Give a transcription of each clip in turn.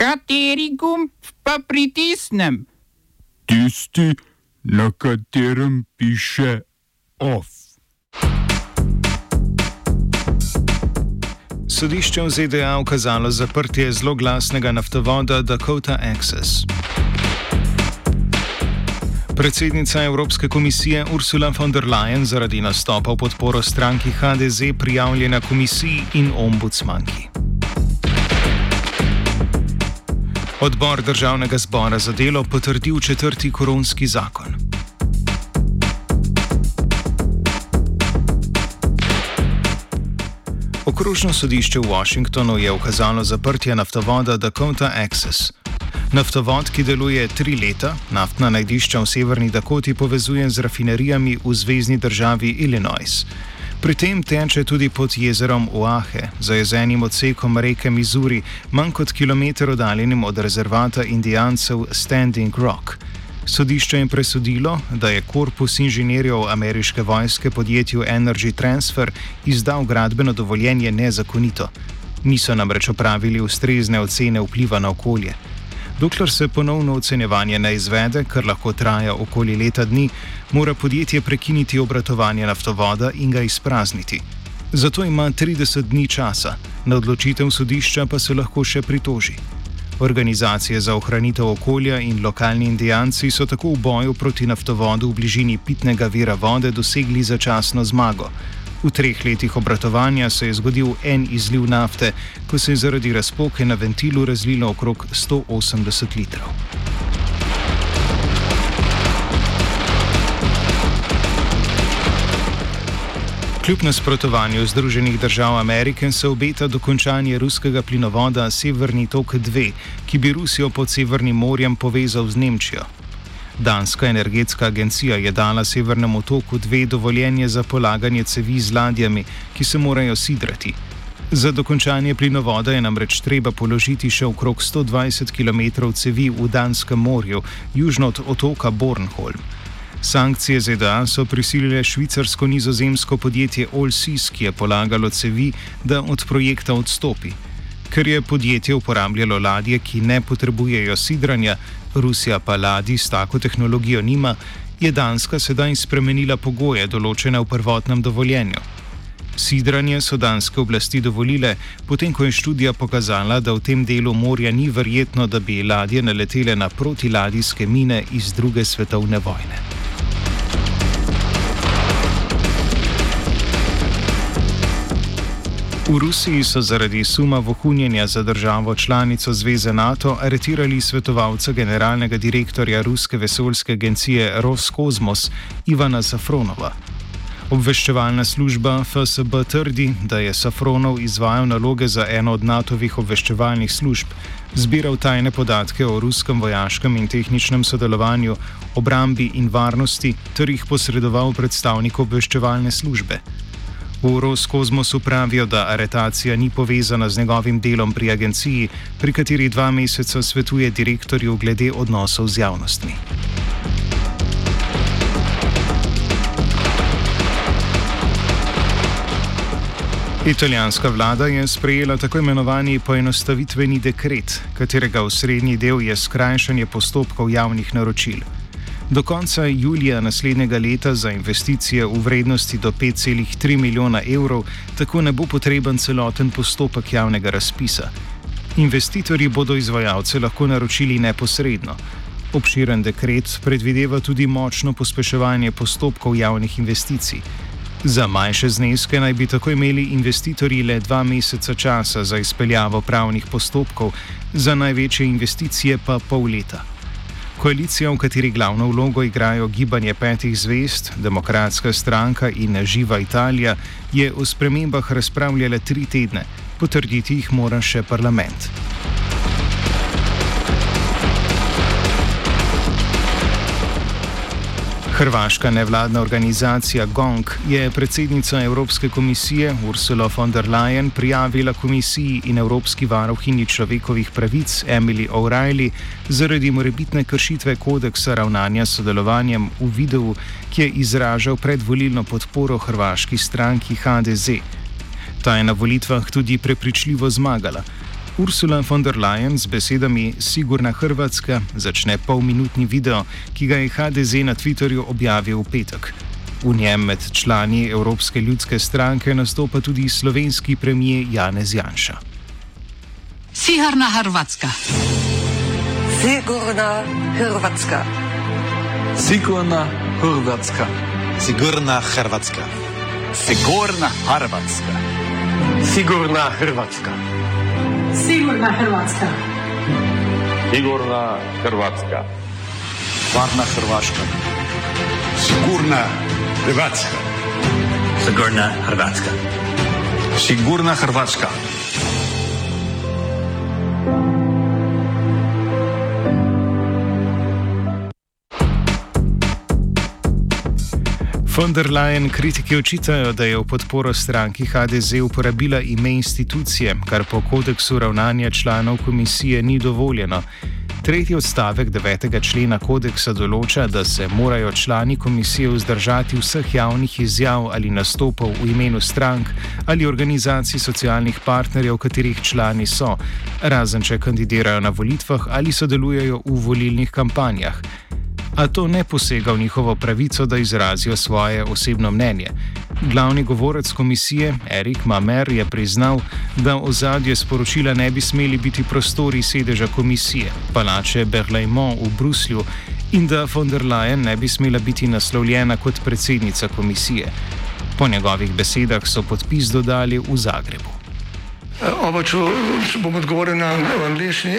Kateri gumb pa pritisnem? Tisti, na katerem piše OF. Sodišče v ZDA ukazalo zaprtje zelo glasnega naftovoda Dakota Access. Predsednica Evropske komisije Ursula von der Leyen zaradi nastopa v podporo stranki HDZ prijavljena komisiji in ombudsmanki. Odbor državnega zbora za delo potrdil četrti koronski zakon. Okrožno sodišče v Washingtonu je ukazalo zaprtje naftovoda Dakota Access. Naftovod, ki deluje tri leta, naftna najdišča v severni Dakoti povezuje z rafinerijami v zvezdni državi Illinois. Pri tem teče tudi pod jezerom Oahe, zajezenim odsekom reke Missouri, manj kot kilometr oddaljenim od rezervata indijancev Standing Rock. Sodišče je presodilo, da je korpus inženirjev ameriške vojske podjetju Energy Transfer izdal gradbeno dovoljenje nezakonito. Niso namreč opravili ustrezne ocene vpliva na okolje. Dokler se ponovno ocenjevanje ne izvede, kar lahko traja okoli leta dni, mora podjetje prekiniti obratovanje naftovoda in ga izprazniti. Zato ima 30 dni časa, na odločitev sodišča pa se lahko še pritoži. Organizacije za ohranitev okolja in lokalni indijanci so tako v boju proti naftovodu v bližini pitnega vira vode dosegli začasno zmago. V treh letih obratovanja se je zgodil en izliv nafte, ko se je zaradi razpoke na ventilu razlilo okrog 180 litrov. Kljub nasprotovanju Združenih držav Amerike se obeta dokončanje ruskega plinovoda Severni tok 2, ki bi Rusijo pod Severnim morjem povezal z Nemčijo. Danska energetska agencija je dala Severnemu toku dve dovoljenje za polaganje cevi z ladjami, ki se morajo sidrati. Za dokončanje plinovoda je namreč treba položiti še okrog 120 km cevi v Danskem morju, južno od otoka Bornholm. Sankcije ZDA so prisilile švicarsko-nizozemsko podjetje Allseas, ki je polagalo cevi, da od projekta odstopi. Ker je podjetje uporabljalo ladje, ki ne potrebujejo sidranja, Rusija pa ladji s tako tehnologijo nima, je Danska sedaj spremenila pogoje določene v prvotnem dovoljenju. Sidranje so danske oblasti dovolile, potem ko je študija pokazala, da v tem delu morja ni verjetno, da bi ladje naletele na protiladijske mine iz druge svetovne vojne. V Rusiji so zaradi suma vohunjenja za državo članico Zveze NATO aretirali svetovalca generalnega direktorja Ruske vesoljske agencije Roskosmos Ivana Safronova. Obveščevalna služba FSB trdi, da je Safronov izvajal naloge za eno od NATO-vih obveščevalnih služb, zbiral tajne podatke o ruskem vojaškem in tehničnem sodelovanju, obrambi in varnosti ter jih posredoval predstavniku obveščevalne službe. V Roskosmosu pravijo, da aretacija ni povezana z njegovim delom pri agenciji, pri kateri dva meseca svetuje direktorju glede odnosov z javnostmi. Italijanska vlada je sprejela tako imenovani poenostavitveni dekret, katerega osrednji del je skrajšanje postopkov javnih naročil. Do konca julija naslednjega leta za investicije v vrednosti do 5,3 milijona evrov tako ne bo potreben celoten postopek javnega razpisa. Investitorji bodo izvajalce lahko naročili neposredno. Obširen dekret predvideva tudi močno pospeševanje postopkov javnih investicij. Za manjše zneske naj bi tako imeli investitorji le dva meseca časa za izpeljavo pravnih postopkov, za največje investicije pa pol leta. Koalicija, v kateri glavno vlogo igrajo gibanje petih zvest, Demokratska stranka in Živa Italija, je o spremembah razpravljala tri tedne, potrditi jih mora še parlament. Hrvaška nevladna organizacija GONG je predsednica Evropske komisije Ursula von der Leyen prijavila komisiji in Evropski varuhinji človekovih pravic Emily O'Reilly zaradi morebitne kršitve kodeksa ravnanja s sodelovanjem v videu, ki je izražal predvolilno podporo hrvaški stranki HDZ. Ta je na volitvah tudi prepričljivo zmagala. Ursula von der Leyen z besedami Sigurna Hrvatska začne polminutni video, ki ga je HDZ na Twitterju objavil v petek. V njem med člani Evropske ljudske stranke nastopa tudi slovenski premijer Janez Janša. Sigurna Hrvatska. Sigurna Hrvatska. Sigurna Hrvatska. Sigurna Hrvatska. Sigurna Hrvatska. Sigurna Hrvatska. Sigurna Hrvatska. Sigurna Hrvatska. Varna Hrvaška. Sigurna Hrvatska. Sigurna Hrvatska. Sigurna Hrvatska. Von der Leyen kritiki očitajo, da je v podporo stranki HDZ uporabila ime institucije, kar po kodeksu ravnanja članov komisije ni dovoljeno. Tretji odstavek 9. člena kodeksa določa, da se morajo člani komisije vzdržati vseh javnih izjav ali nastopov v imenu strank ali organizacij socialnih partnerjev, katerih člani so, razen če kandidirajo na volitvah ali sodelujejo v volilnih kampanjah a to ne posega v njihovo pravico, da izrazijo svoje osebno mnenje. Glavni govorec komisije, Erik Mamer, je priznal, da v zadje sporočila ne bi smeli biti prostori sedeža komisije, palače Berlaymont v Bruslju, in da von der Leyen ne bi smela biti naslovljena kot predsednica komisije. Po njegovih besedah so podpis dodali v Zagrebu. Oba, če bom odgovoril na angliški.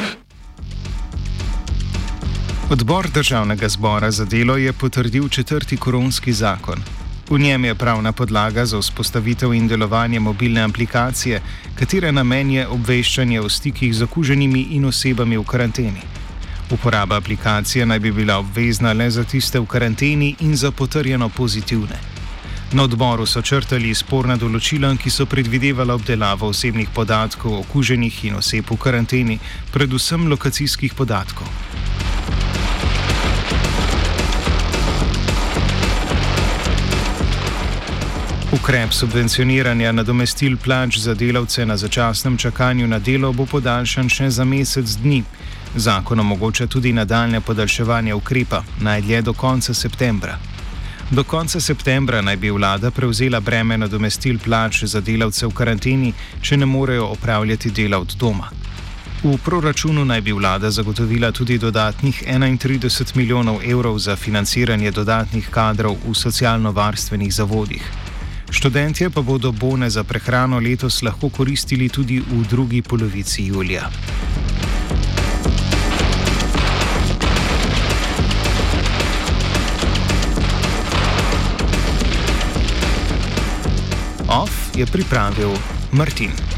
Odbor državnega zbora za delo je potrdil četrti koronski zakon. V njem je pravna podlaga za vzpostavitev in delovanje mobilne aplikacije, katere namen je obveščanje o stikih z okuženimi in osebami v karanteni. Uporaba aplikacije naj bi bila obvezna le za tiste v karanteni in za potrjeno pozitivne. Na odboru so črtali sporna določila, ki so predvidevala obdelavo osebnih podatkov okuženih in oseb v karanteni, predvsem lokacijskih podatkov. Ukrep subvencioniranja nadomestil plač za delavce na začasnem čakanju na delo bo podaljšan še za mesec dni. Zakon omogoča tudi nadaljne podaljševanje ukrepa, najdlje do konca septembra. Do konca septembra naj bi vlada prevzela breme nadomestil plač za delavce v karanteni, če ne morejo opravljati dela od doma. V proračunu naj bi vlada zagotovila tudi dodatnih 31 milijonov evrov za financiranje dodatnih kadrov v socialno-varstvenih zavodih. Študentje pa bodo bone za prehrano letos lahko koristili tudi v drugi polovici julija. OF je pripravil Martin.